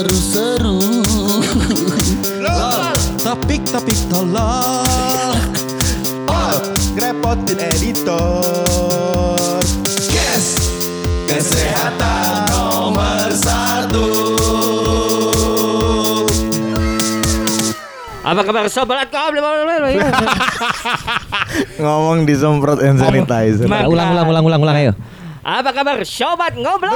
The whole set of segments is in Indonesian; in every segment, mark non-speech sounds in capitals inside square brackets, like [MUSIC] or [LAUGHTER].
seru-seru. Topik-topik tolol Oh, ngerepotin editor. Yes, kesehatan nomor satu. Apa kabar sobat? [LAUGHS] Ngomong disemprot hand sanitizer. Ulang ulang ulang ulang ulang ayo. Apa kabar sobat? Ngobrol?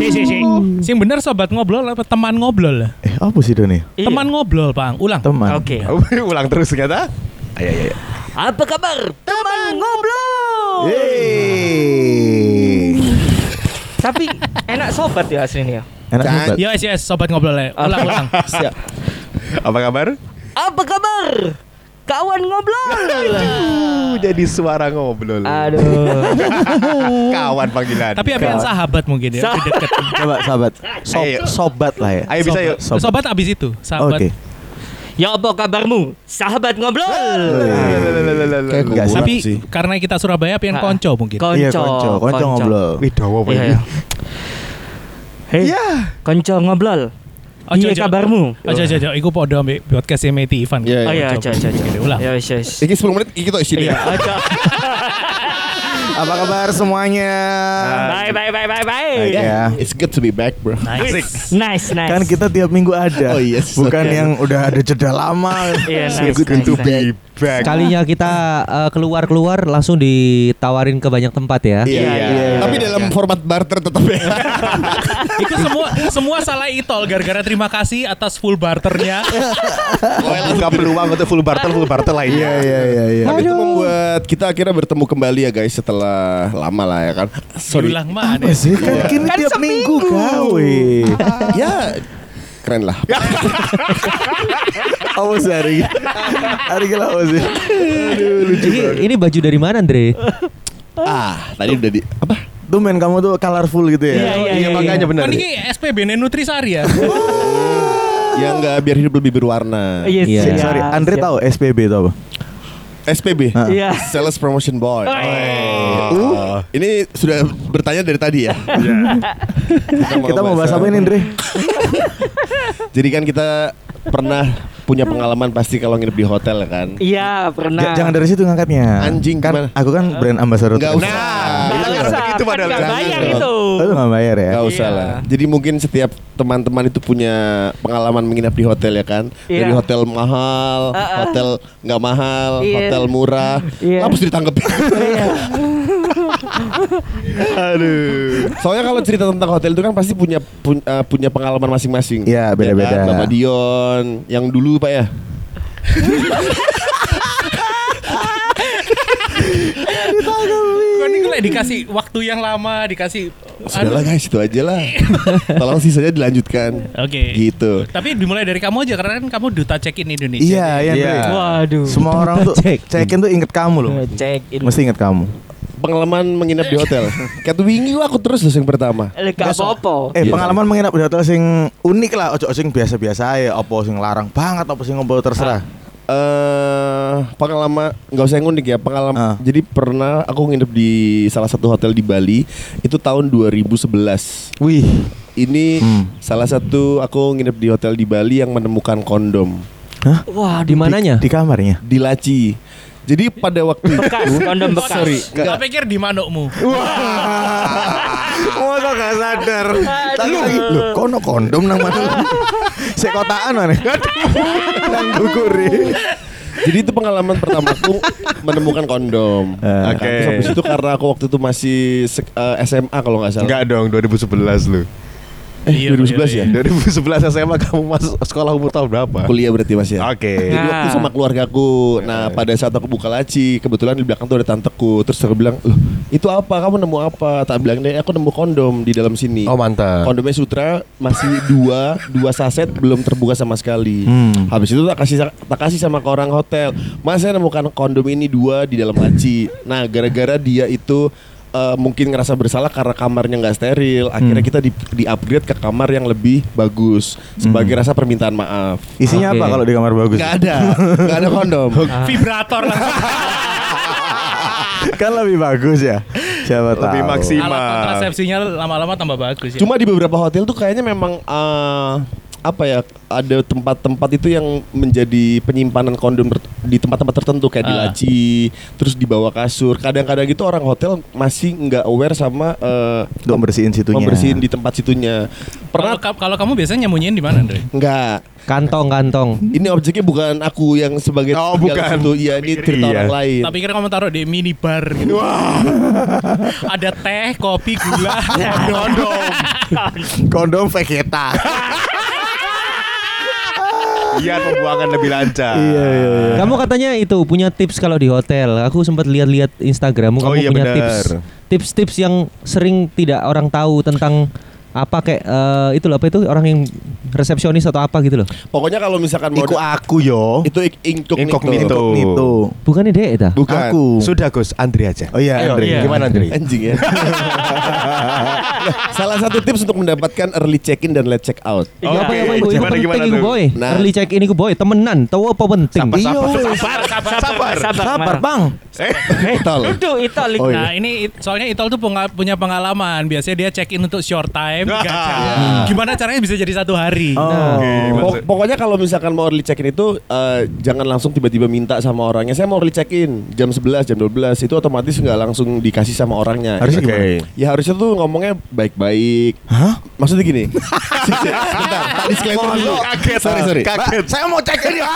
Si si si. Sing bener sobat ngobrol apa teman ngobrol? Eh apa sih Doni? Iya. Teman ngobrol, Bang. Ulang. Teman Oke. [LAUGHS] Ulang terus kata Ayo ayo ayo Apa kabar teman ngobrol? Yeay Tapi enak sobat ya aslinya. Enak Jangan. banget Yes yes sobat ngobrol ya. Ulang ulang. Siap Apa kabar? Apa kabar? Kawan ngobrol. Jadi suara ngobrol Aduh. [LAUGHS] Kawan panggilan Tapi apian sahabat mungkin ya. Sah- lebih deket. [LAUGHS] Coba sahabat Sob, Ayo. Sobat lah ya Ayo bisa yuk Sobat. Sobat abis itu. Sahabat. Oke Ya apa kabarmu? Sahabat ngobrol. Kayak Enggak sih. Tapi sih. karena kita Surabaya apian Ah. konco mungkin. Konco. Iya konco Konco ngobrol Wih dawa apa Iya, iya. Hei, Iya konco ngobrol. Iya ojo. kabarmu? Aja aja aja. Iku podo ambek podcast Meti Ivan. Iya, Oh iya, aja aja aja. Oke, Ulang. Ya wis wis. Iki 10 menit iki tok isine. Iya, aja. [LAUGHS] Apa kabar semuanya? Bye bye bye bye bye. Baik ya It's good to be back, bro. Nice. Nice nice. Kan kita tiap minggu ada Oh, yes. Bukan yang udah ada jeda lama Iya, It's nice, good nice, to nice. be back Sekalinya kita eh, keluar-keluar langsung ditawarin ke banyak tempat ya. Iya, Iya, iya. iya. Tapi dalam format barter tetap ya. [LAUGHS] Itu semua semua salah Itol gara-gara terima kasih atas full barternya. Buka peluang untuk full barter Full barter lah Iya iya iya iya Tapi itu membuat kita akhirnya bertemu kembali ya guys setelah lama lah ya kan. Sorry. Diulang mana? Apa sih? Kan kini Kan tiap minggu gawe ya keren lah. [LAUGHS] Apa sih hari ini? Hari ini apa sih? Aduh lucu Ini, banget ini baju dari mana Andre? ah, tadi udah di apa? Tuh men kamu tuh colorful gitu ya Iya, iya, iya, makanya Oh, benar ini SPBN Nutrisari ya. [LAUGHS] Ya enggak biar hidup lebih berwarna. Yes, Iya. siap, Sorry Andre siap. tahu SPB itu apa? SPB. Ah. Iya. Sales Promotion Board. Oh. Uh, ini sudah bertanya dari tadi ya. Kita mau bahas apa ini Andre? Jadi kan kita pernah punya pengalaman pasti kalau nginep di hotel ya kan. Iya, pernah. Ja- Jangan dari situ ngangkatnya Anjing, kan gimana? Aku kan brand ambassador Enggak Telkomsel. usah. Nggak Itu usah, kan- kan nggak bayar itu. Oh, itu gak bayar ya? Gak usah Iya. lah. Jadi mungkin setiap teman-teman itu punya pengalaman menginap di hotel ya kan. Iya. Dari hotel mahal, Uh-uh. hotel nggak mahal, Iya. hotel murah. Iya. Lapus ditangkepin. Iya. [LAUGHS] [LAUGHS] Aduh. Soalnya kalau cerita tentang hotel itu kan pasti punya pun- eh, punya pengalaman masing-masing. Iya, beda-beda. Ya kan? Bapak Dion yang dulu Pak ya. Kalau dikasih waktu yang lama, dikasih Sudahlah guys, itu aja lah. [LAUGHS] Tolong sisanya dilanjutkan. Oke. Gitu. Tapi dimulai dari kamu aja karena kan kamu duta check in Indonesia. Iya, iya, Iya. Waduh. Semua orang tuh Check. check-in tuh inget kamu loh. Cek in. Mesti inget kamu. Pengalaman menginap di hotel. [LAUGHS] Kata wingi aku terus yang pertama. Gak apa-apa. Eh, Iya. pengalaman menginap di hotel sing unik lah, ojo sing biasa-biasa ya, apa sing larang banget, apa sing ngobrol terserah. eh pengalaman nggak usah yang unik ya pengalaman Ah. jadi pernah aku nginep di salah satu hotel di Bali itu tahun 2011 Wih, ini Hmm. salah satu aku nginep di hotel di Bali yang menemukan kondom hah? Wah, Di mananya? Di kamarnya. di laci jadi pada waktu bekas, itu kondom bekas. sorry Tak pikir di manukmu. Masa gak sadar Tadi lagi Loh kono kondom nang [LAUGHS] mana Saya kotaan mana Nang guguri Jadi itu pengalaman pertamaku menemukan kondom. [LAUGHS] Eh, Nah, oke. Terus habis itu karena aku waktu itu masih sek- eh, SMA kalau nggak salah. dong 2011 lu Eh, Iya, 2011 iya, ya. 2011 SMA kamu masuk sekolah umur tahun berapa? Kuliah berarti Mas ya. Oke Jadi waktu Nah. sama keluargaku. Nah, pada saat aku buka laci, kebetulan di belakang tuh ada tanteku. Terus aku bilang, "Loh, itu apa? Kamu nemu apa?" Tak bilang, "Deh, aku nemu kondom di dalam sini." Oh mantap Kondomnya Sutra masih dua, dua saset belum terbuka sama sekali. Hmm. Habis itu tak kasih tak kasih sama ke orang hotel. Mas saya nemukan kondom ini dua di dalam laci. Nah, gara-gara dia itu eh, mungkin ngerasa bersalah karena kamarnya nggak steril. Akhirnya Hmm. kita di, di upgrade ke kamar yang lebih bagus sebagai rasa permintaan maaf. Isinya Oke. apa kalau di kamar bagus? Gak ada, gak ada kondom. [LAUGHS] Vibrator [LAUGHS] kan lebih bagus ya Siapa tahu. Lebih maksimal. Alat kontrasepsinya lama-lama tambah bagus ya. Cuma di beberapa hotel tuh kayaknya memang eh, apa ya ada tempat-tempat itu yang menjadi penyimpanan kondom di tempat-tempat tertentu kayak di Ah. laci, terus di bawah kasur. Kadang-kadang gitu orang hotel masih nggak aware sama eh, Untuk bersihin situnya. membersihin di tempat situnya. Kalau Pernah ka- kalau kamu biasanya nyembunyiin di mana, Andre? nggak? Kantong kantong. Ini objeknya bukan aku yang sebagai Oh, bukan. di situ. Iya, ini cerita Iya. orang lain. Tak pikir kamu taruh di minibar gitu. [LAUGHS] Ada teh, kopi, gula, [LAUGHS] kondom. Kondom Vegeta. [LAUGHS] Iya pembuangan lebih lancar. Iya iya iya. Kamu katanya itu punya tips kalau di hotel. Aku sempat lihat-lihat Instagrammu Oh kamu iya, punya benar. tips. Tips-tips yang sering tidak orang tahu tentang apa kayak eh, itu loh apa itu orang yang resepsionis atau apa gitu loh. Pokoknya kalau misalkan mau Iku aku yo. itu incognito. Incognito. Incognito. Bukan ide itu. Bukan. Aku. Sudah Gus, Andri aja. Oh iya, Ayo, Andre. Gimana Andri? Anjing ya. [LAUGHS] Salah satu tips untuk mendapatkan early check-in dan late check out. Oh, Iya apa iku iku Gimana, penting gimana tuh? boy. Nah. Early check in iku boy, temenan, tahu apa penting. Sabar, Iya. sabar. Sabar, sabar, sabar. Sabar, Bang. Tol. Itu itu. Oh, iya. Nah ini soalnya Itol tuh punya pengalaman. Biasanya dia check in untuk short time, jam. [LAUGHS] Gimana caranya bisa jadi satu hari? Oh. Pok- pokoknya kalau misalkan mau early check-in itu eh, jangan langsung tiba-tiba minta sama orangnya. Saya mau early check-in jam 11, jam 12 itu otomatis nggak langsung dikasih sama orangnya. Harusnya Oke. gimana? Ya harusnya tuh ngomongnya baik-baik. Hah? Maksudnya gini. [LAUGHS] Bentar, tak disclaimer dulu. Kaget. Sorry, sorry. Kaget. Saya mau cek ini ya.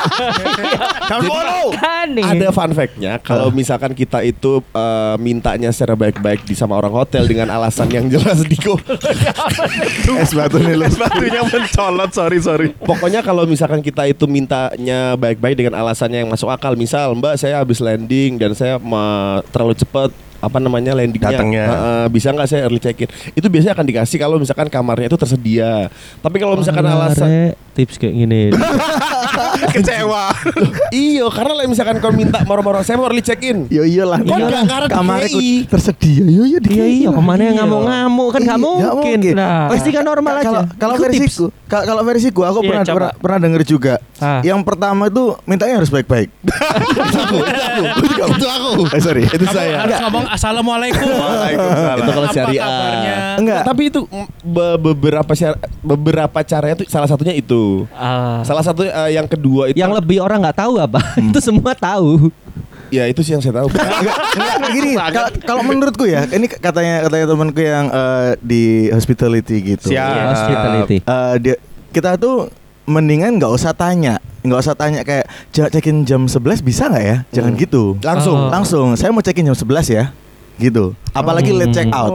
[LAUGHS] Follow. Kan nih. Ada fun fact-nya kalau misalkan kita itu eh, mintanya secara baik-baik di sama orang hotel dengan alasan yang jelas Diko. Es batu nih lu. Es batunya mencolot, sorry sorry. Pokoknya kalau misalkan kita itu mintanya baik-baik dengan alasannya yang masuk akal, misal Mbak saya habis landing dan saya terlalu cepat apa namanya landingnya Datangnya. Heeh, bisa nggak saya early check in itu biasanya akan dikasih kalau misalkan kamarnya itu tersedia tapi kalau misalkan alasan Rek, tips kayak gini. [LAUGHS] Kecewa. iyo karena lah misalkan kau minta moro-moro saya mau early check in Yo iyalah. Kok nggak karena kamarnya DKI? ku tersedia. Yo iya Iya iya, ke mana yang ngamuk-ngamuk kan nggak Iya, mungkin. Nah, pasti kan normal aja. Kalau versiku, ka- kalau versiku aku Iya, pernah, pernah pernah denger juga. Ah. Yang pertama itu mintanya harus baik-baik. itu aku itu aku itu aku Eh, sorry. itu saya harus ngomong assalamualaikum. Waalaikumsalam. Itu kalau syariah. kabarnya? Enggak. tapi itu be- beberapa syar- beberapa caranya tuh salah satunya itu Ah. salah satu eh, yang kedua itu Yang lebih orang nggak tahu apa? [LAUGHS] itu semua tahu. ya itu sih yang saya tahu Enggak, enggak gini. Kalau menurutku ya, ini katanya katanya temanku yang eh, di hospitality gitu. Siap. Iya, Hospitality. Eh, dia kita tuh mendingan nggak usah tanya, nggak usah tanya kayak "Ja- check-in jam 11 bisa nggak ya? Jangan Hmm. gitu. langsung Oh. Langsung, saya mau check-in jam 11 ya. Gitu. Apalagi Hmm. late check out.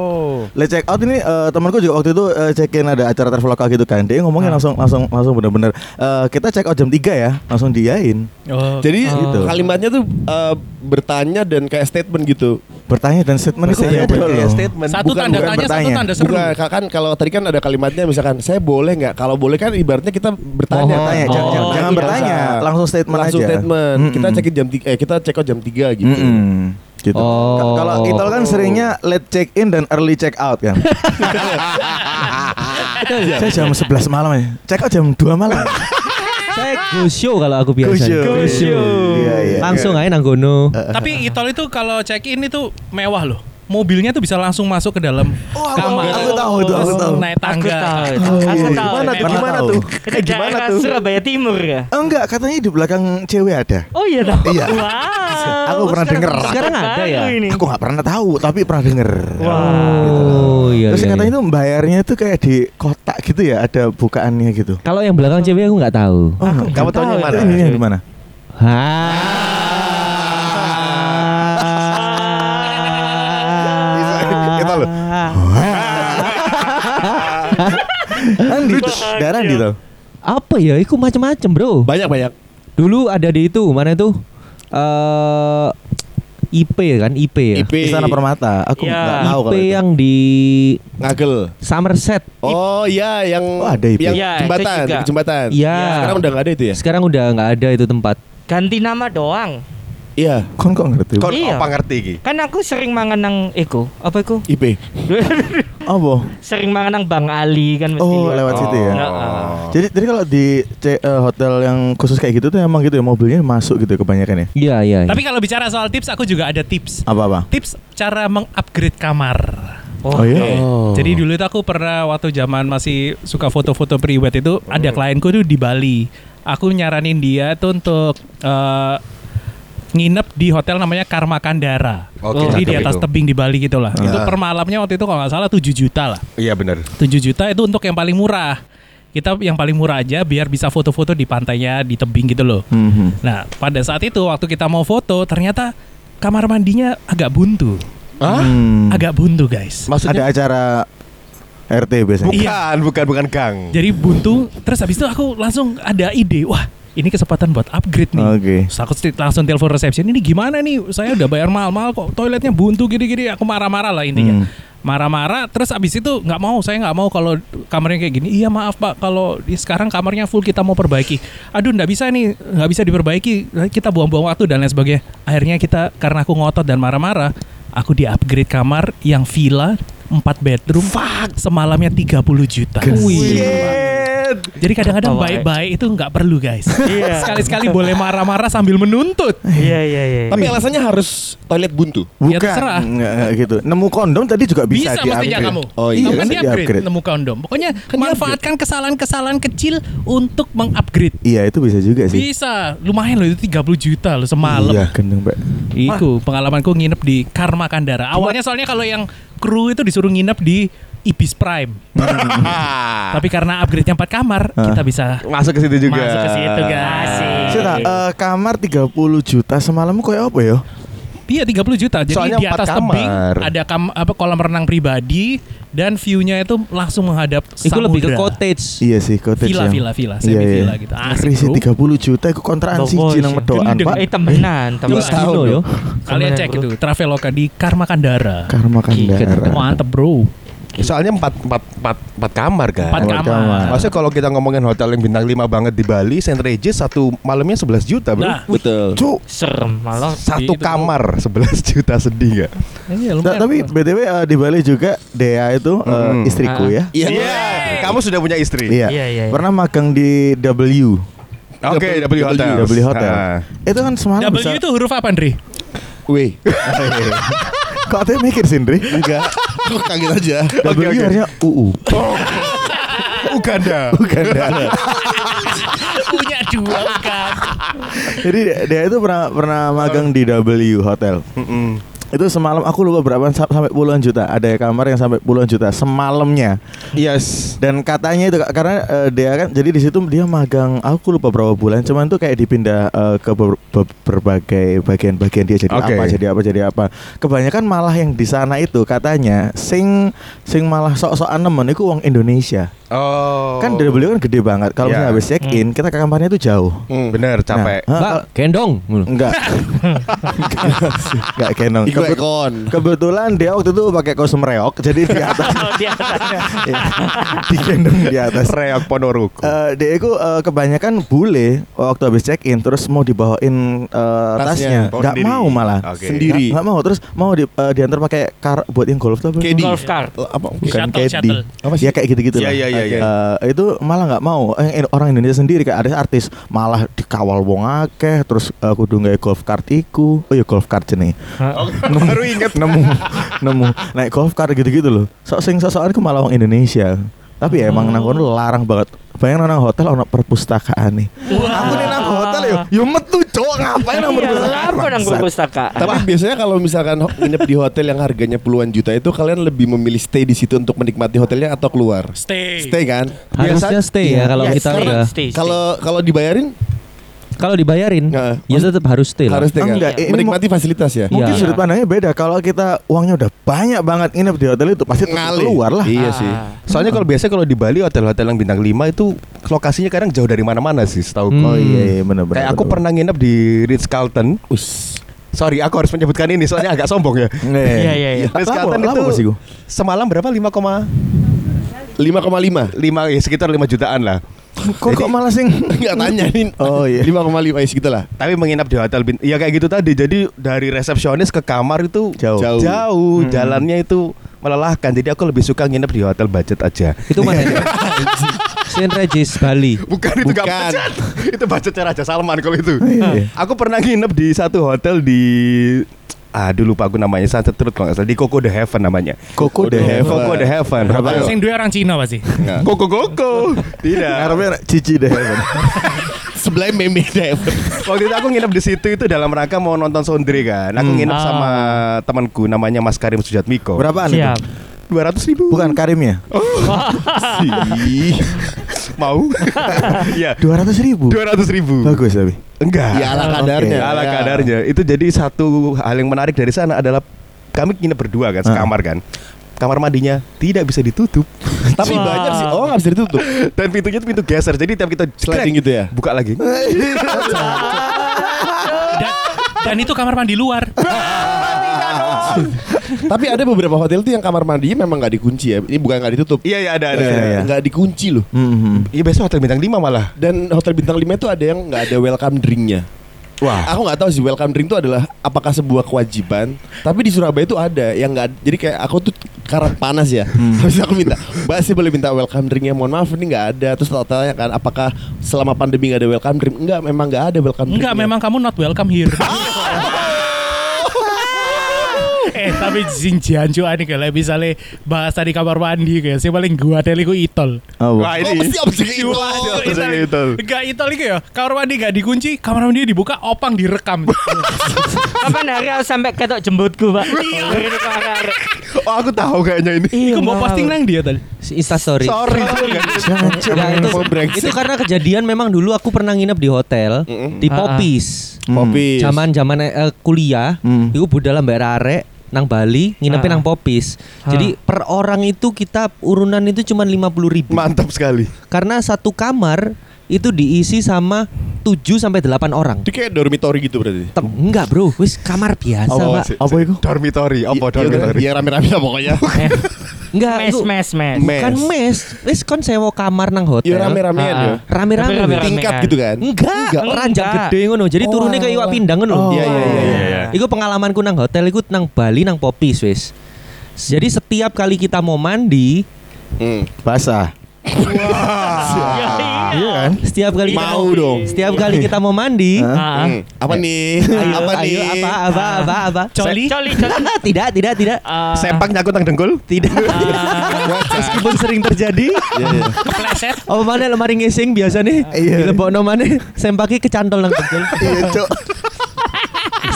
Late check out ini eh, temanku juga waktu itu eh, check in ada acara traveloka gitu kan. Dia ngomongnya langsung langsung langsung bener-bener eh, kita check out jam 3 ya, langsung diain. Oh. Jadi Gitu. kalimatnya tuh eh, bertanya dan kayak statement gitu. Bertanya dan statement itu ya, statement. Satu bukan- tanda bukan tanya, satu bertanya. tanda seru. Bukan ka- kan kalau tadi kan ada kalimatnya misalkan saya boleh nggak? Kalau boleh kan ibaratnya kita bertanya. Mohon. Bertanya, Oh. jangan, jangan, bertanya, langsung statement Langsung aja. statement. Mm-mm. Kita cekin jam 3 eh kita check out jam 3 gitu. Mm-mm. Gitu. Oh. Ka- Kalau itu kan seringnya late check in dan early check out kan. [LAUGHS] Saya jam 11 malam ya. Check out jam 2 malam. Saya go show kalau aku biasa. Go show. Go show. Iya, iya. Langsung aja nanggono. Tapi Itol itu kalau check in itu mewah loh. Mobilnya tuh bisa langsung masuk ke dalam Oh, aku- kamar. aku tahu itu, aku tahu. Naik tangga. Aku tahu. Oh, Aku iya. tahu. Gimana tuh? Gimana tahu. tuh? Ke Eh, gimana tuh? Surabaya Timur ya? Oh, enggak, katanya di belakang cewek ada. Oh iya dah. Iya. Wow. Aku pernah denger. Sekarang ada ya? Aku nggak pernah tahu, tapi pernah denger. Oh iya. Terus iya, katanya iya. itu bayarnya itu kayak di kotak gitu ya, ada bukaannya gitu. Kalau yang belakang cewek aku nggak tahu. Oh, Kamu tahu yang mana? Ini yang di mana? Kita daerah Andi tau. Apa ya? Iku macam-macam bro. Banyak banyak. Dulu ada di itu mana itu? Eh IP kan IP ya. IP Istana Permata. Aku nggak tahu IP kalau itu. yang di ngagel. Somerset. Oh iya yang Oh, ada IP. yang itu jembatan, di jembatan. Iya. Sekarang udah nggak ada itu ya? Sekarang udah nggak ada itu tempat. Ganti nama doang. Iya, Kon kok ngerti? Kon Iya. apa ngerti iki? Kan aku sering mangan nang iku. Apa iku? IP. [LAUGHS] Apa? Sering mangan nang Bang Ali kan mesti. Oh, lewat situ ya. Heeh. Jadi jadi kalau di C- eh, hotel yang khusus kayak gitu tuh emang gitu ya mobilnya masuk gitu kebanyakan ya. Iya iya. iya. Tapi kalau bicara soal tips, aku juga ada tips. Apa apa? Tips cara mengupgrade kamar. Oh, iya. Jadi dulu itu aku pernah waktu zaman masih suka foto-foto pre-wed itu Hmm. ada klienku tuh di Bali. Aku nyaranin dia tuh untuk eh, nginep di hotel namanya Karma Kandara. Oke, Jadi di atas itu. tebing di Bali gitu lah. Itu Ah. per malamnya waktu itu kalau nggak salah 7 juta lah. Iya benar. 7 juta itu untuk yang paling murah. Kita yang paling murah aja biar bisa foto-foto di pantainya di tebing gitu loh. Mhm. Nah, pada saat itu waktu kita mau foto ternyata kamar mandinya agak buntu. Hmm. Agak buntu, guys. Maksudnya Ada acara RT biasanya. bukan, bukan, bukan Gang. Jadi buntu, terus habis itu aku langsung ada ide, wah ini kesempatan buat upgrade nih. Oke. Aku sti- langsung telepon resepsi, ini gimana nih? Saya udah bayar mahal-mahal kok, toiletnya buntu gini-gini. Aku marah-marah lah intinya. Hmm. Marah-marah, terus abis itu nggak mau, saya nggak mau kalau kamarnya kayak gini. Iya maaf pak, kalau di- sekarang kamarnya full kita mau perbaiki. Aduh nggak bisa nih, nggak bisa diperbaiki. Kita buang-buang waktu dan lain sebagainya. Akhirnya kita karena aku ngotot dan marah-marah, aku di upgrade kamar yang villa 4 bedroom. Semalamnya 30 juta. Jadi kadang-kadang Pak? baik-baik itu nggak perlu guys. [LAUGHS] Iya. Sekali-sekali boleh marah-marah sambil menuntut. Iya iya iya. Tapi alasannya harus toilet buntu. Bukan. Ya, terserah. Nggak, gitu. Nemu kondom tadi juga bisa, Bisa, di mestinya upgrade. kamu. Oh, Kamu iya, kan bisa di upgrade nemu kondom. Pokoknya Kan manfaatkan kesalahan-kesalahan kecil untuk mengupgrade. Iya itu bisa juga sih. Bisa, lumayan loh itu 30 juta loh semalam. Iya, gendeng, Mbak. Iku pengalamanku nginep di Karma Kandara. Awalnya soalnya kalau yang kru itu disuruh nginep di Ibis Prime. [LAUGHS] Tapi karena upgrade-nya 4 kamar, Ah. kita bisa Masuk ke situ juga. masuk ke situ guys. Sita, eh, kamar 30 juta semalam kayak apa ya? Iya 30 juta. Jadi Soalnya di atas kamar. tebing ada kam, apa kolam renang pribadi dan view-nya itu langsung menghadap Itu lebih ke samudra. cottage. Iya sih, cottage Villa, yang- villa, villa, Iya, semi iya. villa gitu. Asik, sih bro. 30 juta itu kontrakan sih medoan, Gendeng. Pak. Eh temenan, temenan. yo. Kalian cek itu Traveloka di Karma Kandara. Karma Kandara. Mantep bro. Soalnya empat, empat, empat, empat kamar kan. Empat kamar. kamar. Maksudnya kalau kita ngomongin hotel yang bintang 5 banget di Bali, Saint Regis satu malamnya 11 juta, Bro. Nah, Betul. Cuk. Serem malah. satu itu. kamar 11 juta sedih gak? iya, Nah, lumayan. tapi BTW eh, di Bali juga Dea itu Hmm. istriku Ah. ya. Iya. Kamu sudah punya istri? Iya. Iya, iya, iya. Pernah magang di W. Oke, W Hotel. W Hotel. Ah. Itu kan semalam W bisa. itu huruf apa, Andri? Weh. [LAUGHS] Kok ada mikir Sindri? Enggak. Kok kaget aja. Oke, oke. harusnya UU. Uganda. Bukan Dea. [LAUGHS] Punya dua kan. Jadi dia itu pernah pernah magang di W Hotel. Mm-mm. Itu semalam aku lupa berapa sa- sampai puluhan juta. Ada kamar yang sampai puluhan juta semalamnya. Yes. Dan katanya itu karena eh, dia kan jadi di situ dia magang aku lupa berapa bulan cuman tuh kayak dipindah eh, ke ber- ber- berbagai bagian-bagian dia jadi Oke. apa jadi apa jadi apa. Kebanyakan malah yang di sana itu katanya sing sing malah sok-sokan nemen itu uang Indonesia. Oh. Kan dari beliau kan gede banget. Kalau Iya. misalnya habis check in kita ke kamarnya itu jauh. Hmm. Bener, capek. Nah, Mbak, gendong. Enggak. [LAUGHS] Enggak kenong. Iku Kebet- ekon. Kebetulan dia waktu itu pakai kostum reok jadi di atas [LAUGHS] Oh, di atasnya. Iya. digendong di atas. Reak Ponorogo. Eh, dia itu eh, kebanyakan bule waktu habis check in terus mau dibawain eh, Tasnya. tasnya, Bawa nggak sendiri. mau malah Oke. Sendiri. nggak nggak mau terus mau di, eh, diantar pakai kar buat yang golf tuh apa? Golf cart. Apa? bukan Shuttle, caddy shuttle. Apa sih? ya kayak gitu gitu Iya, iya, iya, iya. itu malah nggak mau. Eh, orang Indonesia sendiri kayak ada artis malah dikawal wong akeh terus uh, kudu nggak golf cart iku. Oh ya golf cart nih [LAUGHS] Baru inget. nemu nemu. Naik golf cart gitu-gitu loh. Sok sing sosokan ku malah wong Indonesia. Tapi ya emang nang kono larang banget bayang nang hotel ono perpustakaan nih aku nih nang hotel yo yo metu cowok ngapain nang Iya, perpustakaan apa nang Bangsat. perpustakaan? Tapi biasanya kalau misalkan nginep di hotel yang harganya puluhan juta itu kalian lebih memilih stay di situ untuk menikmati hotelnya atau keluar? Stay. Stay kan? Harusnya stay ya kalau Iya, kita stay, udah. Kalau kalau dibayarin kalau dibayarin ya tetap harus stay lah. harus stay kan? Enggak, ini Menikmati fasilitas ya. Mungkin Iya. sudut pandangnya beda. Kalau kita uangnya udah banyak banget nginep di hotel itu pasti tetap Ngalih. keluar lah. Iya Ah. sih. Soalnya kalau biasa kalau di Bali hotel-hotel yang bintang 5 itu lokasinya kadang jauh dari mana-mana sih, setahu Hmm. Oh iya, iya benar-benar. Kayak aku pernah nginep di Ritz Carlton. Us. Sorry, aku harus menyebutkan ini soalnya agak sombong ya. Iya, iya, iya. Ritz Carlton itu semalam berapa? 5,5 5,5 ya sekitar 5 jutaan lah. Kok, kok malah sing [LAUGHS] Enggak tanya ini. Oh, iya. 5,5 ya segitulah. Tapi menginap di hotel bin- ya kayak gitu tadi. Jadi dari resepsionis ke kamar itu Jauh. Jauh. Jauh, jalannya itu melelahkan. Jadi aku lebih suka nginep di hotel budget aja. Itu mana? [LAUGHS] Saint Regis Bali. Bukan itu nggak Bukan. budget. [LAUGHS] itu budgetnya Raja Salman kalau itu. Iya. Aku pernah nginep di satu hotel di Aduh lupa aku namanya Sunset Road kalau nggak salah di Coco the Heaven namanya. Coco the Heaven. Coco the Heaven. Sing dua orang Cina pasti. Koko [LAUGHS] Koko. Tidak. Ngarepnya Cici the Heaven. [LAUGHS] Sebelah meme deh. Waktu itu aku nginep di situ itu dalam rangka mau nonton Sondre kan. Aku Hmm. nginep Ah. sama temanku namanya Mas Karim Sujatmiko. Berapaan itu? Dua ratus ribu. Bukan Karimnya. [LAUGHS] Ih. Mau? Iya. [LAUGHS] Dua ratus ribu. Dua ratus ribu. Bagus tapi. Enggak. Ya ala kadarnya. Ya, ala Ya. kadarnya. Itu jadi satu hal yang menarik dari sana adalah kami nginep berdua kan, Ah. sekamar kan. Kamar mandinya tidak bisa ditutup [LAUGHS] Tapi banyak sih. Oh nggak bisa ditutup. dan pintunya tuh pintu geser. Jadi tiap kita Sliding gitu ya. Buka lagi. Dan, dan itu kamar mandi luar. [LAUGHS] Tapi ada beberapa hotel tuh yang kamar mandinya memang nggak dikunci ya. Ini bukan nggak ditutup. Iya iya ada ada. Iya, ada. iya. Nggak dikunci loh. Mhm. Iya biasa hotel bintang 5 malah. Dan hotel bintang 5 itu ada yang nggak ada welcome drinknya. Wah. Aku nggak tahu sih welcome drink itu adalah apakah sebuah kewajiban. Tapi di Surabaya itu ada yang nggak. Jadi kayak aku tuh karena panas ya. Habis aku minta, Mbak sih boleh minta welcome drinknya. Mohon maaf ini nggak ada. Terus tanya kan, apakah selama pandemi nggak ada welcome drink? Enggak, memang nggak ada welcome drink. Enggak, memang kamu not welcome here. [LAUGHS] tapi sing janju ani kayak misalnya bahasa di kamar mandi kayak sih paling gua teli ku itol. Oh, Wah ini. mesti Oh, itu itol. itu. Enggak itol iki ya. Kamar mandi enggak dikunci, kamar mandi dibuka, opang direkam. Kapan hari aku sampai ketok jembutku, Pak? Iya. Oh aku tahu kayaknya ini. Iku mau posting nang dia tadi. Insta story. Sorry. Itu, itu karena kejadian memang dulu aku pernah nginep di hotel di. Popis. Popis. Zaman zaman eh, kuliah, Hmm. itu budal mbak Arek nang Bali nginepin Ah. nang Popis. Jadi per orang itu kita urunan itu cuma lima puluh ribu. Mantap sekali. Karena satu kamar itu diisi sama 7 sampai 8 orang. Itu kayak dormitory gitu berarti. Tem- enggak bro, wis kamar biasa Oh, pak. Apa itu? Dormitory. Apa Iya, dormitory? Iya rame-rame lah pokoknya. [LAUGHS] Enggak, Mes, itu mes, mes. bukan mes. Wis kon sewa kamar nang hotel. Iya rame-ramean Ah, ya. ah. Rame-rame. Tingkat kan. gitu kan. Enggak, Enggak. ranjang gede ngono. Jadi Oh, turunnya kayak iwak alah. pindang ngono. Oh. Iya iya iya iya. iya. Iku pengalamanku nang hotel iku nang Bali nang Popis wis. Jadi setiap kali kita mau mandi, Hmm. Basah. Iya kan? setiap kali kita Mau dong. Setiap kali kita mau mandi? Ah, ah. Hmm. Apa nih? ayo, Apa nih? ayo, apa apa apa apa. Coli. Coli, [LAUGHS] coli. tidak, tidak, tidak. Ah, Sempak nyangkut nang dengkul. Tidak. Meskipun sering terjadi. Iya, iya. Kepleset. Apa mana lemari ngising biasa nih? Iya. Dilebokno maneh sempaki kecantol nang tegel. Iya, Cok.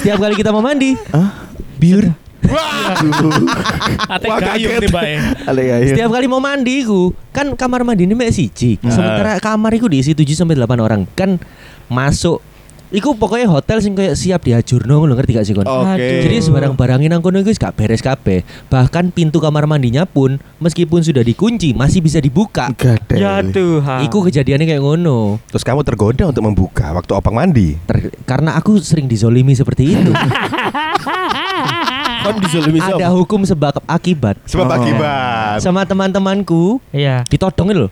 Setiap kali kita mau mandi, Hah? biur. Ate Wah, gayung kaget. tiba ya. [LAUGHS] Setiap kali mau mandi ku, kan kamar mandi ini mek siji. Sementara kamar iku diisi 7 sampai 8 orang. Kan masuk Iku pokoknya hotel sing kayak siap diajurno ngono ngerti gak sih kon? Oke. Jadi sebarang barangin nang kono iku wis gak beres kabeh. Bahkan pintu kamar mandinya pun meskipun sudah dikunci masih bisa dibuka. Gadel. Ya Tuhan. Iku kejadiannya kayak ngono. Terus kamu tergoda untuk membuka waktu opang mandi. Ter- karena aku sering dizolimi seperti itu. [LAUGHS] Kan dizolimi Ada hukum sebab akibat. Sebab Oh. akibat. Sama teman-temanku Iya. ditodongin loh.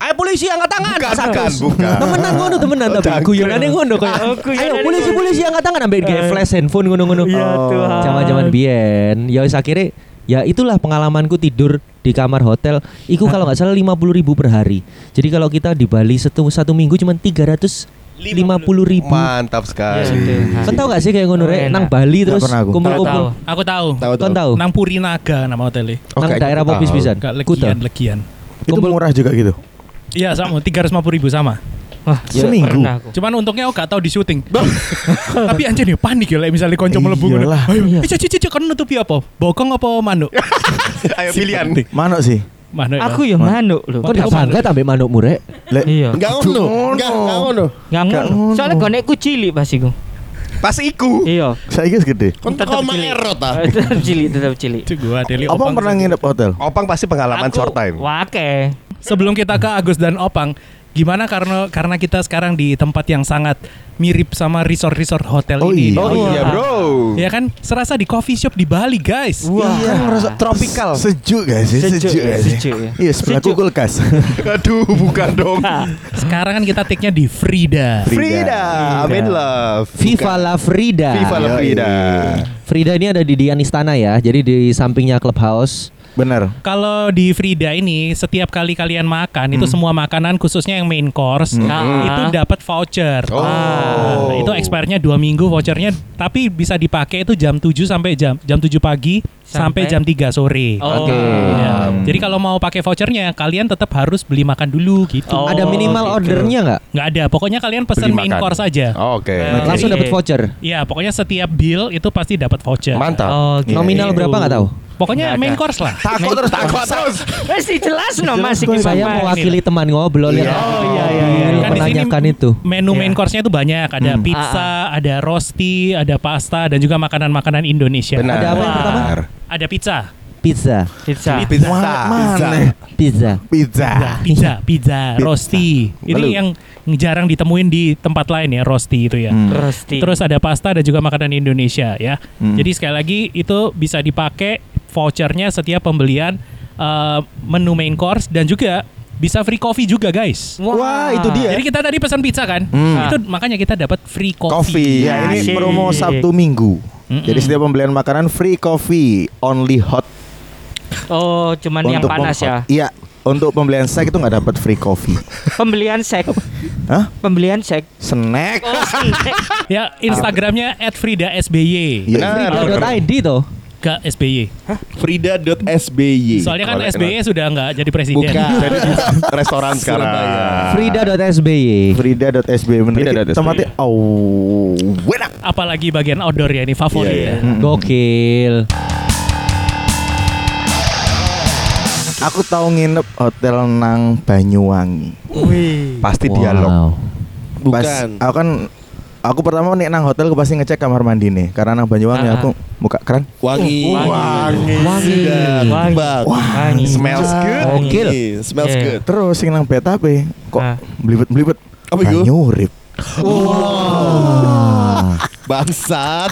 Ayo polisi angkat tangan. Bukan, bukan, bukan. Temenan ngono temenan tapi guyonane ngono kayak. Oh, Ayo polisi polisi angkat tangan ambek kayak Eh. flash handphone ngono-ngono. Iya Tuhan. Zaman-zaman biyen. Ya wis akhirnya ya itulah pengalamanku tidur di kamar hotel. Iku kalau nggak salah 50 ribu per hari. Jadi kalau kita di Bali satu satu minggu cuma 350 ribu. Mantap sekali. Ya, Kan tau gak sih kayak ngono Oh, nang Bali terus kumpul-kumpul Tahu, Aku tahu. Tahu tahu. tahu Nang Purinaga nama hotelnya. Oh, nang daerah aku Popis tahu. pisan. Kuta. legian, legian. Itu Kumpul- murah juga gitu. Iya sama 350 ribu sama. Wah, Ya, Seminggu. Cuman untungnya aku gak tahu di syuting. [LAUGHS] Tapi anjir nih panik ya like misalnya konco mlebu ngono. Iyalah. Ayo, Iya. eh cici cici kan nutupi apa? Bokong apa manuk? [LAUGHS] Ayo pilihan. Mana sih? Manuk. ya. Aku ya manuk loh. Kok gak bangga ambek manukmu rek? Le, Iya. Enggak ngono. Enggak enggak ngono. Nggak ngono. Soalnya konekku cilik pas iku. Pas iku. Iya. saya guys gede. Kon erot ah. [LAUGHS] Eh, Tetap cilik, tetap cilik. Itu gua Deli Apa Opang. pernah nginep hotel? Opang pasti pengalaman short time. Wake. Sebelum kita ke Agus dan Opang, gimana karena karena kita sekarang di tempat yang sangat mirip sama resort-resort hotel Oh ini. iya. Oh iya, Bro. Ya kan, serasa di coffee shop di Bali, guys. Wah. Iya, ngerasa tropical. Sejuk sih? Sejuk, Sejuk, sih? sejuk, ya. Iya, sebelahku Sejuk. kulkas. [LAUGHS] Aduh, bukan dong. Sekarang kan kita take-nya di Frida. Frida, I'm in love. Viva la Frida. Viva la. Frida. Frida ini ada di Dian Istana ya. Jadi di sampingnya clubhouse. Bener. Kalau di Frida ini setiap kali kalian makan itu semua makanan khususnya yang main course Ah. itu dapat voucher. Oh. Nah, itu expirednya dua minggu vouchernya tapi bisa dipakai itu jam 7 sampai jam jam 7 pagi sampai, Sampai? jam 3 sore. Oh. Oke. Ya. Jadi kalau mau pakai vouchernya kalian tetap harus beli makan dulu gitu. Oh. Ada minimal gitu. ordernya nggak? Nggak ada, pokoknya kalian pesan main course aja. Oke. Nah, Langsung dapat voucher. Iya, pokoknya setiap bill itu pasti dapat voucher. Mantap. Oh, gitu. Nominal berapa nggak tahu? Pokoknya Nggak main ada. course lah. Takut terus takut terus. Masih jelas no Mas iki Saya mewakili teman ngobrol yang Oh, iya, iya, iya. Kan menanyakan itu. Menu main Iya. course-nya itu banyak, ada Hmm. pizza, Ah, ada rosti, ada pasta dan juga makanan-makanan Indonesia. Benar. Ada apa yang pertama? Ada pizza. Pizza, Pizza. Pizza. Mana? pizza. Pizza. Pizza, pizza, rosti. Ini yang jarang ditemuin di tempat lain ya, rosti itu ya. Hmm. Rosti. Terus ada pasta dan juga makanan Indonesia ya. Hmm. Jadi sekali lagi itu bisa dipakai vouchernya setiap pembelian eh, menu main course dan juga bisa free coffee juga guys. Wah, itu dia. Jadi kita tadi pesan pizza kan, Hmm. itu makanya kita dapat free coffee. Coffee. Ya, ini Asik. promo Sabtu Minggu. Mm-mm. Jadi setiap pembelian makanan free coffee, only hot. Oh, cuman yang panas pem- ya. Iya, untuk pembelian sek itu nggak dapat free coffee. [LAUGHS] Pembelian sek. Hah? Pembelian sek. Snack. Oh, snack. [LAUGHS] Ya, Instagramnya @frida_sby. Iya. Benar. .id toh. Ke SBY. Frida.sby. Soalnya kan Boleh, SBY sudah nggak jadi presiden. Bukan. Jadi di [LAUGHS] restoran sekarang. Surabaya. Frida.sby. Frida.sb bener. Frida.sby. Tempatnya oh, enak. Apalagi bagian outdoor ya ini favorit Iya, ya. Hmm. Gokil. Aku tahu nginep hotel nang Banyuwangi. Wih. Pasti Wow. dialog. Pas Bukan. aku kan aku pertama nih nang hotel aku pasti ngecek kamar mandi nih karena nang Banyuwangi Ah, aku buka keran. Wangi. Wangi. Wangi. Sudah. Wangi. Tebak. Wangi. Smells good. Gokil. Wangi. Smells Iya. good. Terus sing nang betape kok Ah. belibet-belibet. Apa itu? Banyurip. Bangsat.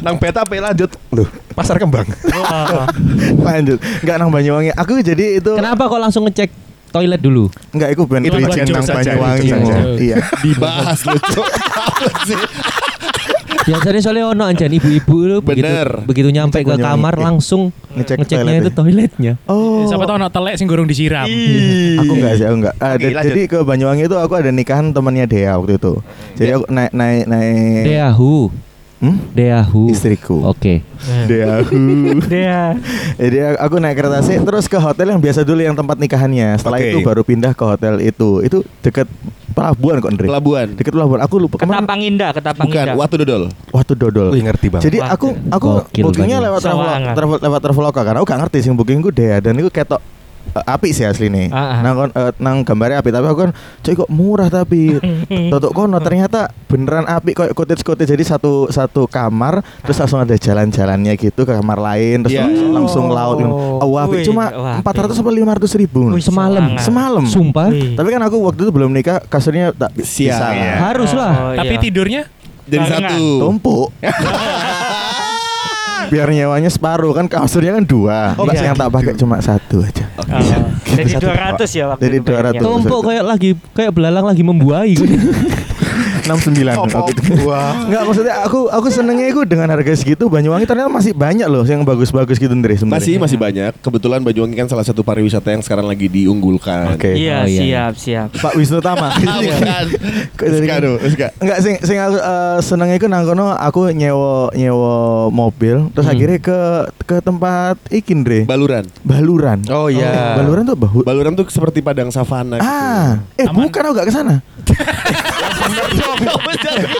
Nang pe lanjut. Loh, pasar kembang. Wah. [LAUGHS] Lanjut. Enggak nang Banyuwangi. Aku jadi itu Kenapa kok langsung ngecek toilet dulu? enggak Itu bridging joke nang saja, Banyuwangi. itu saja. Iya. [LAUGHS] Dibahas lucu. [LAUGHS] Apa sih? Biasanya soalnya ono anjan ibu-ibu lu begitu, Bener. begitu nyampe Ngecek ke kamar langsung Ngecek ngeceknya toilet itu ya? toiletnya. Oh. Siapa tahu anak telek sing gurung disiram. Aku enggak sih, aku enggak. Ah, Oke, jadi ke Banyuwangi itu aku ada nikahan temannya Dea waktu itu. Jadi aku naik naik naik Deahu, Hmm? Deahu. Istriku. Oke. Deahu. [LAUGHS] Dia. Jadi aku naik kereta sih terus ke hotel yang biasa dulu yang tempat nikahannya. Setelah Oke. itu baru pindah ke hotel itu. Itu dekat pelabuhan kok, Andre. Pelabuhan. Dekat pelabuhan. Aku lupa ke mana. Ketapang Indah, Ketapang Bukan. Indah. Watu dodol. Waktu dodol. Wih ngerti banget. Jadi aku aku gokil bookingnya lewat travel, travel lewat traveloka karena aku gak ngerti sih bookingku deh dan itu ketok eh, api sih asli nih. Ah, ah. Nang kon- eh, nang gambarnya api tapi aku kan cuy kok murah tapi [LAUGHS] Totok kono ternyata beneran api kok cottage cottage jadi satu satu kamar terus langsung ada jalan-jalannya gitu ke kamar lain terus Iya. langsung, langsung laut gitu. Oh, api Wih, cuma empat ratus sampai lima ratus ribu. Wih, Semalam. Semalam. Sumpah. Wih. Tapi kan aku waktu itu belum nikah kasurnya tak bisa. Iya. Harus lah. Oh, Tapi iya. tidurnya Jadi Barengan. satu. Tumpuk. [LAUGHS] Biar nyewanya separuh kan kasurnya kan dua. Oh, iya. yang tak pakai cuma satu aja. Oh, Jadi Satu 200 ya waktu Jadi itu bayarnya. 200. Tumpuk kayak lagi kayak belalang lagi membuai gitu. [LAUGHS] 69 waktu itu. Enggak maksudnya aku aku senengnya itu dengan harga segitu Banyuwangi ternyata masih banyak loh yang bagus-bagus gitu Ndre sebenarnya. Masih masih banyak. Kebetulan Banyuwangi kan salah satu pariwisata yang sekarang lagi diunggulkan. Oke. Iya, Oh, iya. siap, siap. Pak Wisnu Tama. [LAUGHS] Bukan. Rizka dulu, Rizka. Enggak sing sing aku eh, senengnya itu nang kono aku nyewa nyewa mobil terus Hmm. akhirnya ke ke tempat iki Ndre. Baluran. Baluran. Oh iya. Baluran tuh bahu. Baluran tuh seperti padang savana gitu. Ah, eh Aman. bukan aku gak ke sana. [LAUGHS]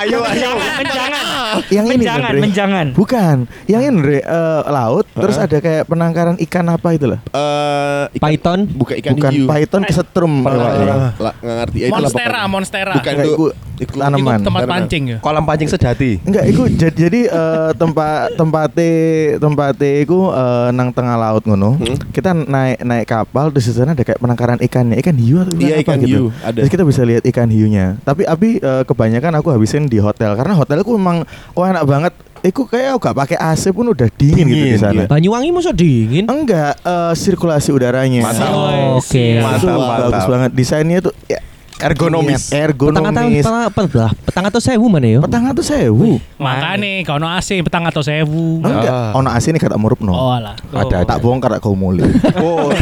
ayo ayo. Menjangan. Yang ini Menjangan, Ndre. menjangan. Bukan, yang ini Ndre, eh, laut terus ada kayak penangkaran ikan apa itu loh. Eh, ikan- Python. bukan ikan Bukan hiu. python kesetrum Lah, lah, nggak ngerti. Ya, itulah Monstera. Monstera. Bukan itu. iku Iku- tanaman. Itu tempat Tanaman. pancing ya. Kolam pancing sejati. Enggak, iku jadi jadi eh, tempat tempate tempate iku eh, nang tengah laut ngono. Hmm. Kita naik naik kapal di sana ada kayak penangkaran ikannya, ikan hiu atau Iya, apa ikan gitu. hiu, ada. Terus kita bisa lihat ikan hiunya. Tapi abi eh, kebanyakan aku habisin di hotel karena hotelku memang oh enak banget. Iku kayak gak pakai AC pun udah dingin, gitu di Dingin, sana. iya. Banyuwangi masa dingin? Enggak, eh, sirkulasi udaranya. Mantap. Oh, Oke. Itu Mantap, bagus mantap. banget desainnya tuh ya Ergonomis. Petang atau Ergonomis. petang lah? Petang atau sewu mana yo? Petang atau sewu. Makanya kalau AC petang atau sewu. Enggak, Ah. ono AC ini kata murup no. Oh alah. Ada, tak bongkar tak kau mulai. [LAUGHS] Oh,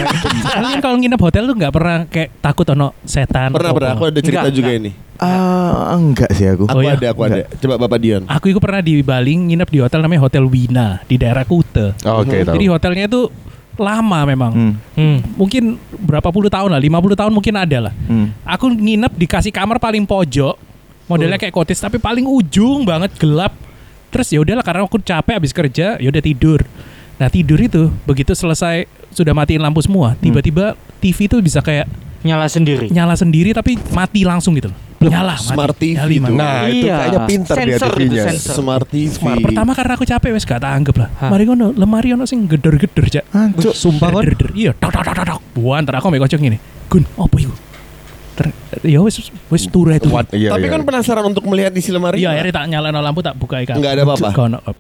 Kalian kalau nginep hotel tuh nggak pernah kayak takut ono setan. Pernah pernah aku ada cerita Enggak, juga enggak. ini. Ah, enggak sih aku. Aku Oh, iya? ada, aku ada. Coba Bapak Dion. Aku itu pernah di Bali nginep di hotel namanya Hotel Wina di daerah Kute. Oh, Oke, tahu. Jadi hotelnya itu lama memang. Hmm. Hmm. Mungkin berapa puluh tahun lah, 50 tahun mungkin ada lah. Hmm. Aku nginep dikasih kamar paling pojok, modelnya kayak cottage tapi paling ujung banget gelap. Terus ya udahlah karena aku capek habis kerja, ya udah tidur. Nah tidur itu begitu selesai sudah matiin lampu semua, tiba-tiba TV itu bisa kayak Nyala sendiri. nyala sendiri tapi mati langsung gitu loh. Nyala, mati. Smart TV Nyali, itu. mati. Nah, itu Iya. kayaknya pintar dia Sensor TV-nya. Smart TV. Smart. Pertama karena aku capek wes gak tak anggap lah. Hah. Mari ngono, lemari ono sing geder-geder cak. Hancur. Sumpah kon. Iya, tok tok tok tok, tok. Buan ntar aku mbek kocok ngene. Gun, apa iku? Ter ya wes wes turu itu. Iya, Tapi iya. kan penasaran untuk melihat isi lemari. Iya, akhirnya tak nyalain lampu tak buka ikan. Nggak ada apa-apa?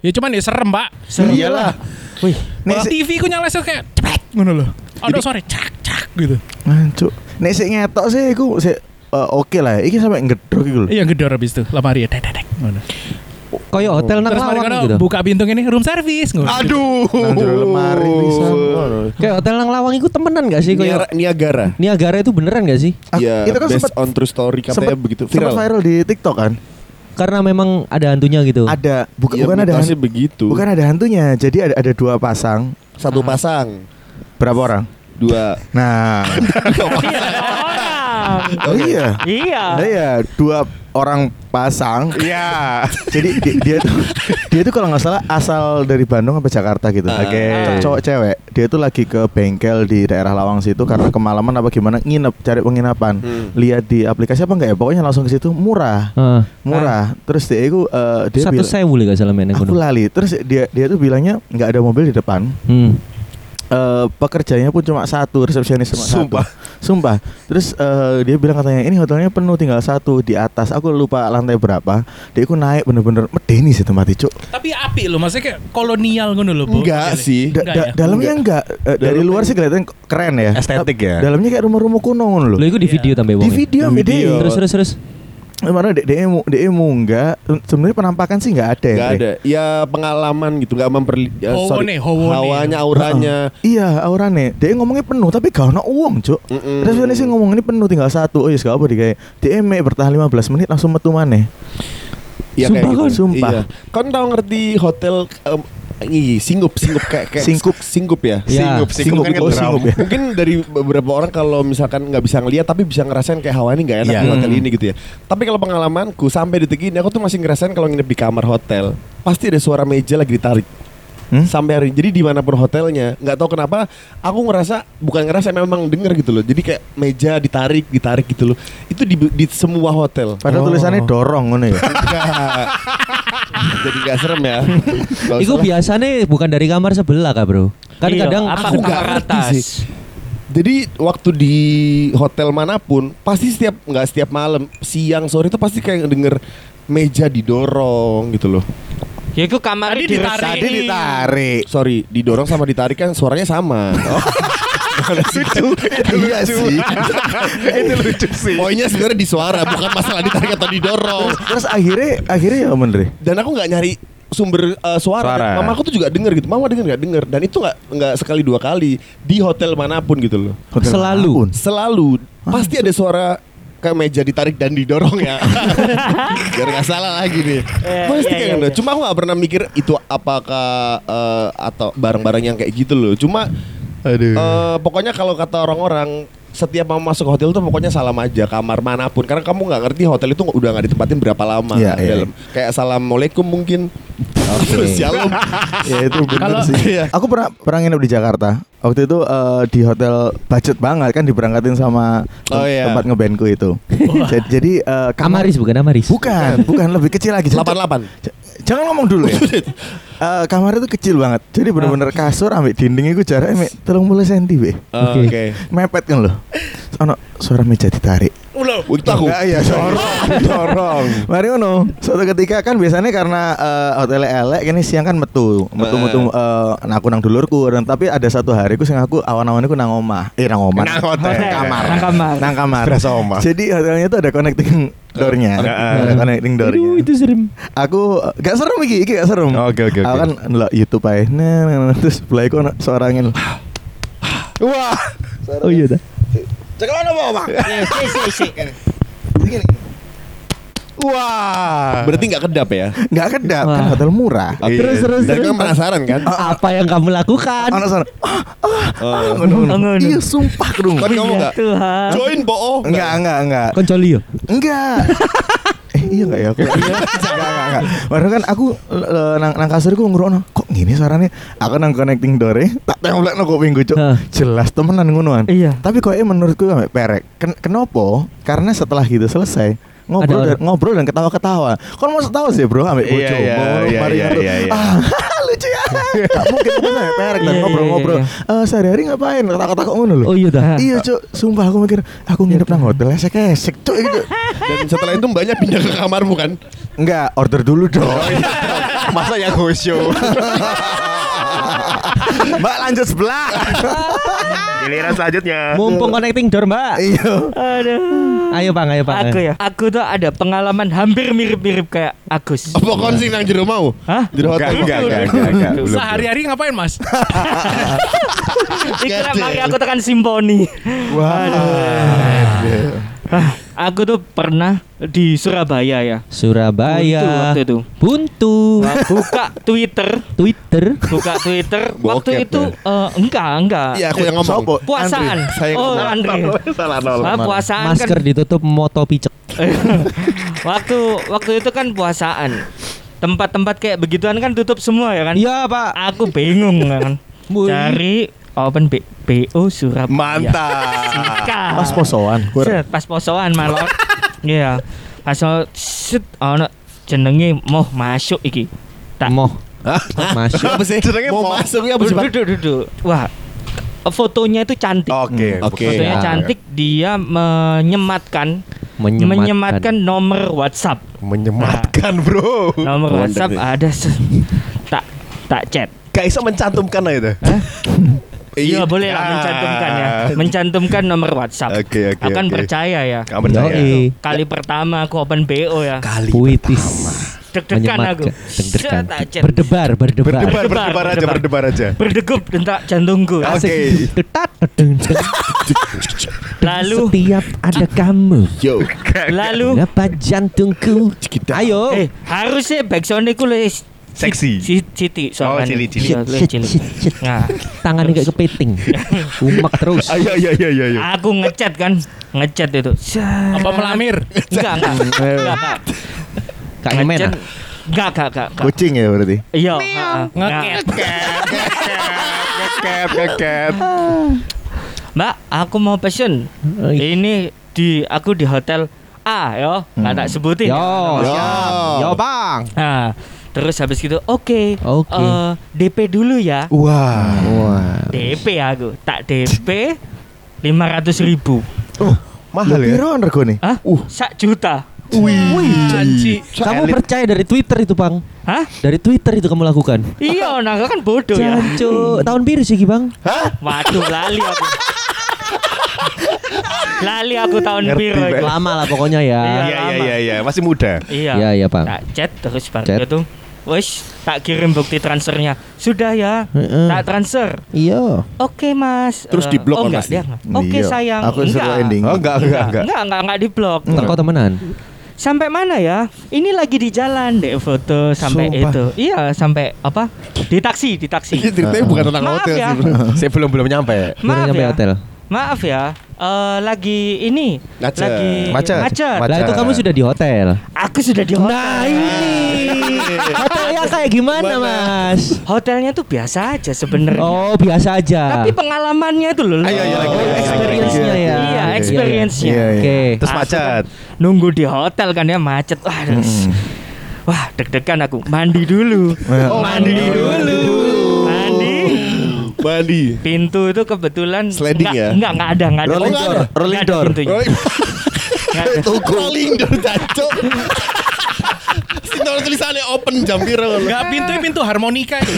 Ya cuman ya serem, Pak. Iyalah. Wih, Wah, TV ku nyala kayak cepet ngono loh. Ada suara cak cak gitu. Hancur. Nek sik ngetok sih aku sik eh, oke lah. Iki sampai iku lho. Iya gedor habis itu lemari ya dek dek dek. Kayak hotel nang lawang gitu. buka pintu ini room service ngono. Aduh. Nang lemari pisan. Kayak hotel nang lawang itu temenan gak sih Niagara, kayak Niagara. Niagara itu beneran gak sih? Ah, Iya, itu kan based sempat on true story katanya begitu sempat viral. viral di TikTok kan? Karena memang ada hantunya gitu. Ada bukan Iya, bukan ada hantu, begitu. bukan ada hantunya. Jadi ada ada dua pasang. Satu pasang, Berapa orang? dua. Nah, [LAUGHS] [LAUGHS] orang. [LAUGHS] oh iya. Iya. Nah, iya, dua orang pasang. Iya. [LAUGHS] Jadi di- dia tuh dia tuh kalau nggak salah asal dari Bandung sampai Jakarta gitu. Ah. Oke. Cowok- Cowok cewek. Dia tuh lagi ke bengkel di daerah Lawang situ karena kemalaman apa gimana nginep cari penginapan. Hmm. Lihat di aplikasi apa enggak ya? Pokoknya langsung ke situ murah. Heeh. Murah. Terus dia itu eh, dia Satu sewu gak salah mainnya Aku lali. Terus dia dia tuh bilangnya nggak ada mobil di depan. Hmm. Eh, pekerjanya pun cuma satu, resepsionis cuma Sumpah. satu. Sumpah. Terus eh, dia bilang katanya ini hotelnya penuh tinggal satu di atas. Aku lupa lantai berapa. Dia aku naik bener-bener medeni sih tempat itu. Tapi api loh, maksudnya kayak kolonial ngono loh. Enggak sih. Da- Enggak da- ya? dalamnya enggak, Eh, dari luar sih kelihatan keren ya. Estetik ya. Dalamnya kayak rumah-rumah kuno ngono loh. Lo itu di Iya. video tambah Di wong. video, Di video. video. Terus terus terus. Mana dek dek dek emu enggak. Sebenarnya penampakan sih enggak ada. Nggak Andre. ada. Ya pengalaman gitu, nggak memperli ya, Hawane, sorry, hawanya, auranya. Iya, aurane. Dia ngomongnya penuh tapi gak ono uang, Cuk. Mm-mm. Resepsionis sih ngomong ini penuh tinggal satu. Oh, iya gak apa kayak DM bertahan 15 menit langsung metu maneh. Iya Sumpah kayak gitu. kan? Sumpah. Iya. Kan tahu ngerti hotel ini singgup singgup kayak kayak Singkup. singgup ya. Iya. Singgup, singgup kan oh, singgup ya. Mungkin dari beberapa orang kalau misalkan nggak bisa ngeliat tapi bisa ngerasain kayak hawa ini nggak enak Iya. di hotel Hmm. ini gitu ya. Tapi kalau pengalamanku sampai detik ini aku tuh masih ngerasain kalau nginep di kamar hotel pasti ada suara meja lagi ditarik. Hmm? Sampai hari jadi di mana pun hotelnya nggak tahu kenapa aku ngerasa bukan ngerasa memang denger gitu loh. Jadi kayak meja ditarik ditarik gitu loh. Itu di, di semua hotel. Padahal Oh. tulisannya dorong ngono ya. [LAUGHS] Jadi gak serem ya. Itu biasanya bukan dari kamar sebelah kak bro. Kan Iya, kadang apa aku nggak kamar ngerti atas? sih. Jadi waktu di hotel mana pun pasti setiap nggak setiap malam siang sore itu pasti kayak denger meja didorong gitu loh. Ya itu kamar Tadi di ditarik. Tadi ditarik. Sorry, didorong sama ditarik kan suaranya sama. [LAUGHS] lucu. Itu iya lucu. sih. [LAUGHS] Itu lucu sih. Poinnya sebenarnya di suara, bukan masalah ditarik atau didorong. Terus akhirnya akhirnya ya Mendri. Dan aku nggak nyari sumber uh, suara. Suara. Mama aku tuh juga denger gitu. Mama denger nggak denger. Dan itu nggak nggak sekali dua kali di hotel mana pun gitu loh. Hotel Selalu. mana pun. Selalu pasti ada suara kayak meja ditarik dan didorong ya. [LAUGHS] Biar nggak salah lagi nih. Iya, Pasti kayak iya, gitu. iya. Cuma aku nggak pernah mikir itu apakah eh, atau barang-barang yang kayak gitu loh. Cuma Aduh. eh, pokoknya kalau kata orang-orang setiap mau masuk hotel tuh pokoknya salam aja kamar mana pun karena kamu nggak ngerti hotel itu udah nggak ditempatin berapa lama Iya, iya. dalam kayak assalamualaikum mungkin Terus [LAUGHS] shalom ya itu bener Kalau- sih. Iya. Aku pernah pernah nginep di Jakarta. Waktu itu eh, di hotel budget banget kan diberangkatin sama Oh, iya. tempat ngebandku itu. jadi jadi eh, kamar Amaris bukan Amaris. bukan, bukan lebih kecil lagi. J- 88 j- Jangan ngomong dulu ya. Eh, kamar itu kecil banget. Jadi bener-bener kasur ambil dinding itu jaraknya mek 30 cm be. Oh, Oke. oke Mepet kan loh. Ono suara meja ditarik. Ulah Itu aku. Enggak ya dorong, dorong. Mari ngono. Suatu ketika kan biasanya karena eh, hotel elek ini siang kan metu, metu-metu eh, nah aku nang dulurku dan tapi ada satu hari ku sing aku awan-awan iku nang omah. Eh nang omah. Nang hotel. Hotel. kamar. Nang kamar. Nang kamar. Berasa omah. Jadi hotelnya itu ada connecting doornya. Ada connecting doornya. Aduh, itu serem. Aku gak serem iki, iki gak serem. Oke, oke, Aku oke. kan ndelok YouTube ae. Nah, nah, nah, terus sebelah iku ono suara angin. Wah. Oh iya dah. Cekelan apa, Bang? Wah. Berarti nggak kedap ya? Enggak kedap, kan Wah. hotel murah. Iya. Terus terus Dan terus. kan penasaran kan? Apa yang kamu lakukan? Ono suara. Ah, ah, ah, ngono. Oh, ngono. Iya, sumpah, Krung. Tapi kamu nggak? Tuhan. Join bohong. Enggak, enggak, enggak. Koncoli yo. Enggak. [LAUGHS] eh iya enggak ya? Aku, enggak, enggak, enggak. Baru kan aku nang, nang kasur aku ngrungokno, kok gini suaranya? Aku nang connecting door tak templekno kok minggu. Hah. Jelas temenan ngonoan. Iya. Tapi kok menurutku sampe perek. Ken kenapa? Karena setelah gitu selesai ngobrol dan, ngobrol dan ketawa-ketawa. Kan mau tahu sih bro, ambek Iya, bojo. iya, iya, mari iya, iya, iya. Ah, [LAUGHS] lucu ya. Gak mungkin itu sampe perek dan ngobrol-ngobrol. Eh sehari-hari ngapain? Kata-kata kok ngono lho. Oh iya dah. Iya cuk, sumpah aku mikir aku nginep nang hotel esek-esek cuk gitu. Dan setelah itu mbaknya pindah ke kamarmu kan? Enggak, order dulu dong. [LAUGHS] Masa yang hosyo. [LAUGHS] Mbak lanjut sebelah. [LAUGHS] Giliran selanjutnya. Mumpung connecting door, Mbak. Iya. Aduh. Ayo, Bang, ayo, Bang. Aku ya. Aku tuh ada pengalaman hampir mirip-mirip kayak Agus. Apa kon sing nang jero mau? Hah? Di hotel. Enggak, enggak, enggak. Sehari-hari ngapain mas? [LAUGHS] Ikra mari aku tekan simponi. Ah, aku tuh pernah di Surabaya ya. Buntu Surabaya. waktu itu. Buntu. Nah, buka Twitter, Twitter. buka Twitter. [LAUGHS] waktu Bokep itu eh, enggak, enggak. Iya, aku yang ngomong. Sopo? Puasaan. Andri, saya yang oh, ngomong. Andre. [LAUGHS] Salah nol. Ah, puasaan Masker kan. ditutup moto picek. [LAUGHS] waktu waktu itu kan puasaan. Tempat-tempat kayak begituan kan tutup semua ya kan? Iya, Pak. Aku bingung kan. Wih. Cari open B BO Surabaya. Mantap. Pas posoan. Set, pas posoan malah. Iya. Pas set ono jenenge mau masuk iki. Tak Moh. Masuk. Apa sih? Jenenge Mau mau. masuk ya duduk duduk. Wah. Fotonya itu cantik. Oke. Oke. Fotonya ya. cantik, dia menyematkan Menyematkan. menyematkan nomor WhatsApp. Menyematkan, Bro. Nomor WhatsApp ada tak tak chat. Gak bisa mencantumkan lah itu. [LAUGHS] Iya boleh lah Ah. mencantumkan ya, mencantumkan nomor WhatsApp. Oke, oke, Aku kan oke. percaya ya. Kamu percaya? Yoi. Kali pertama aku open BO ya. Kali Puitis. Deg-degan aku. Deg-degan. Berdebar, berdebar. Berdebar, Berdebar, berdebar aja, berdebar. berdebar aja. Berdegup detak jantungku. Oke. Lalu Setiap ada kamu Yo. lalu Dapat jantungku Ayo eh harusnya backsound ku les Seksi. si Citi Oh, soalnya. Cili, Cili. Iya, Shit, Cili. shit, shit, shit. Nah, Tangannya kayak kepiting [LAUGHS] Umak terus Ayo, ayo, ayo, ayo, aku ngechat kan, ngechat itu. Apa melamir? Enggak, enggak. [LAUGHS] Enggak, enggak. Kak Ngemen Ngechat. ah? Enggak, enggak, enggak. enggak. Kucing ya berarti. Iya. Ngeket. Ngeket, ngeket. Mbak, aku mau pesen. Oh, iya. Ini di aku di hotel A ya, nggak tak sebutin. Yo ya. siap Yo bang Nah, terus habis gitu, oke. Oke. eh, DP dulu ya. Wah. Wah DP aku, tak DP lima ratus ribu. Mahal ya? Piro regone? Hah? Sak juta. Anci. Kamu percaya dari Twitter itu bang Hah? Dari Twitter itu kamu lakukan Iya, nah kan bodoh ya. Jancu Tahun biru sih bang Waduh, lali aku. lali aku tahun Ngerti, biru. Lama lah pokoknya ya Iya. Iya, iya, iya. Masih muda. Iya. Iya iya bang Tak chat terus Chat. Wes, tak kirim bukti transfernya. Sudah ya. Heeh. Tak transfer. Iya Oke, Mas. Terus Eh, di-blok oh, kan enggak, pasti? dia enggak. Oke, Iya. sayang. Aku suruh enggak. ending. Oh, enggak, enggak, enggak. Enggak, enggak, enggak di-blok. Teko temenan Sampai mana ya? Ini lagi di jalan deh foto sampai Sumpah. itu. Iya, sampai apa? Di taksi, di taksi. Ini [LAUGHS] ceritanya bukan tentang Maaf hotel ya. sih. Saya belum belum nyampe. Maaf nyampe ya. hotel Maaf ya. Eh lagi ini Macet. lagi Macet. macet. Macet. Lah itu kamu sudah di hotel Aku sudah di hotel. Nah ini [LAUGHS] Hotelnya kayak gimana mas Hotelnya tuh biasa aja sebenarnya. Oh biasa aja Tapi pengalamannya tuh loh. Ayo, ayo, lagi, lagi, lagi. experience-nya ya Iya, experience-nya. Iya, iya. Oke Terus Aku macet. kan Nunggu di hotel kan ya macet. Wah, terus- wah deg-degan aku. Mandi dulu. Oh, mandi dulu. Mandi. Mandi. Pintu itu kebetulan Sliding nggak, ya? Enggak, enggak ada, enggak ada. Rolling Nggak door, ada. rolling door. pintunya. Nggak Rolling door jancuk. Sing ono tulisannya open jam piro ngono. Enggak pintu pintu harmonika [LAUGHS] itu.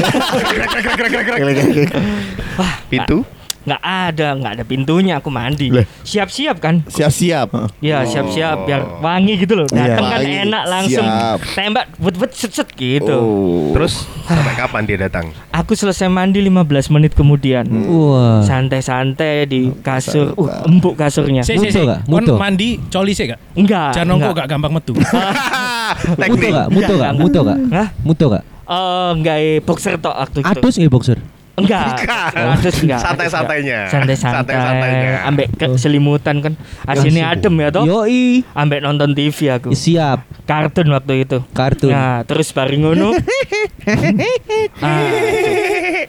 Pintu? Nggak ada nggak ada pintunya aku mandi siap-siap kan Siap-siap. ya siap-siap biar wangi gitu loh datang kan Wangi, enak langsung siap. tembak bet bet set set gitu Oh. Terus sampai kapan dia datang? aku selesai mandi 15 menit kemudian Wah. santai-santai di kasur uh empuk kasurnya Si si Mutu si. nggak? Mutu. mandi coli sih gak? enggak Jangan nongko enggak gak gampang metu. Muto gak? Muto gak? Muto gak? Hah? Muto gak? Eh, enggak eh, boxer tok waktu itu Atus nggih boxer? Enggak atus enggak Santai-santainya. santai-santai Santai-santainya. ambek ke selimutan kan aslinya adem ya toh Yoi. ambek nonton TV aku Siap. kartun waktu itu Kartun. Nah, terus bareng ngono. [LAUGHS] Ah,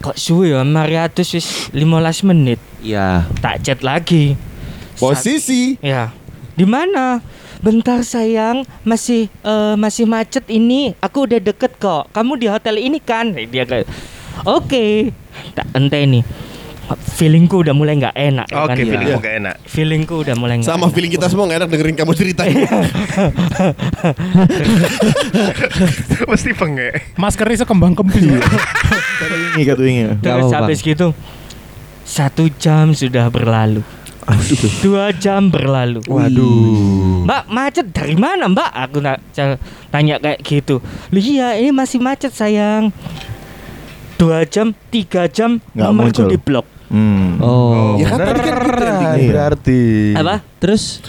kok suwe ya Mariatus wis 15 menit. Iya. Tak chat lagi. Posisi. Ya. Di mana? Bentar sayang, masih eh, masih macet ini. Aku udah deket kok. Kamu di hotel ini kan? Dia kayak Oke. Tak nih. Feelingku udah mulai nggak enak Oke, kan? feeling Ya. gak enak. Feelingku udah mulai nggak Sama enak. feeling kita semua gak enak dengerin kamu ceritain. [LAUGHS] Mesti pengek. Maskernya sekembang kembang. Ini kata wingi. Gak Terus habis gitu satu jam sudah berlalu. Dua jam berlalu. Waduh. Mbak macet dari mana Mbak? Aku tanya kayak gitu. Lu iya ini masih macet sayang. Dua jam, tiga jam, Nggak nomorku muncul. di blok. Hmm. Oh. Ya kan tadi kan gitu. Iya. berarti. Apa? Terus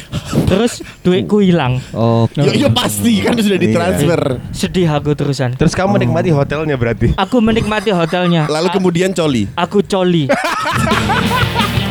Terus duitku hilang. oh. Ya, ya pasti kan sudah ditransfer. Sedih aku terusan. Terus kamu menikmati hotelnya berarti? Aku menikmati hotelnya. Lalu kemudian coli. aku coli. [LAUGHS]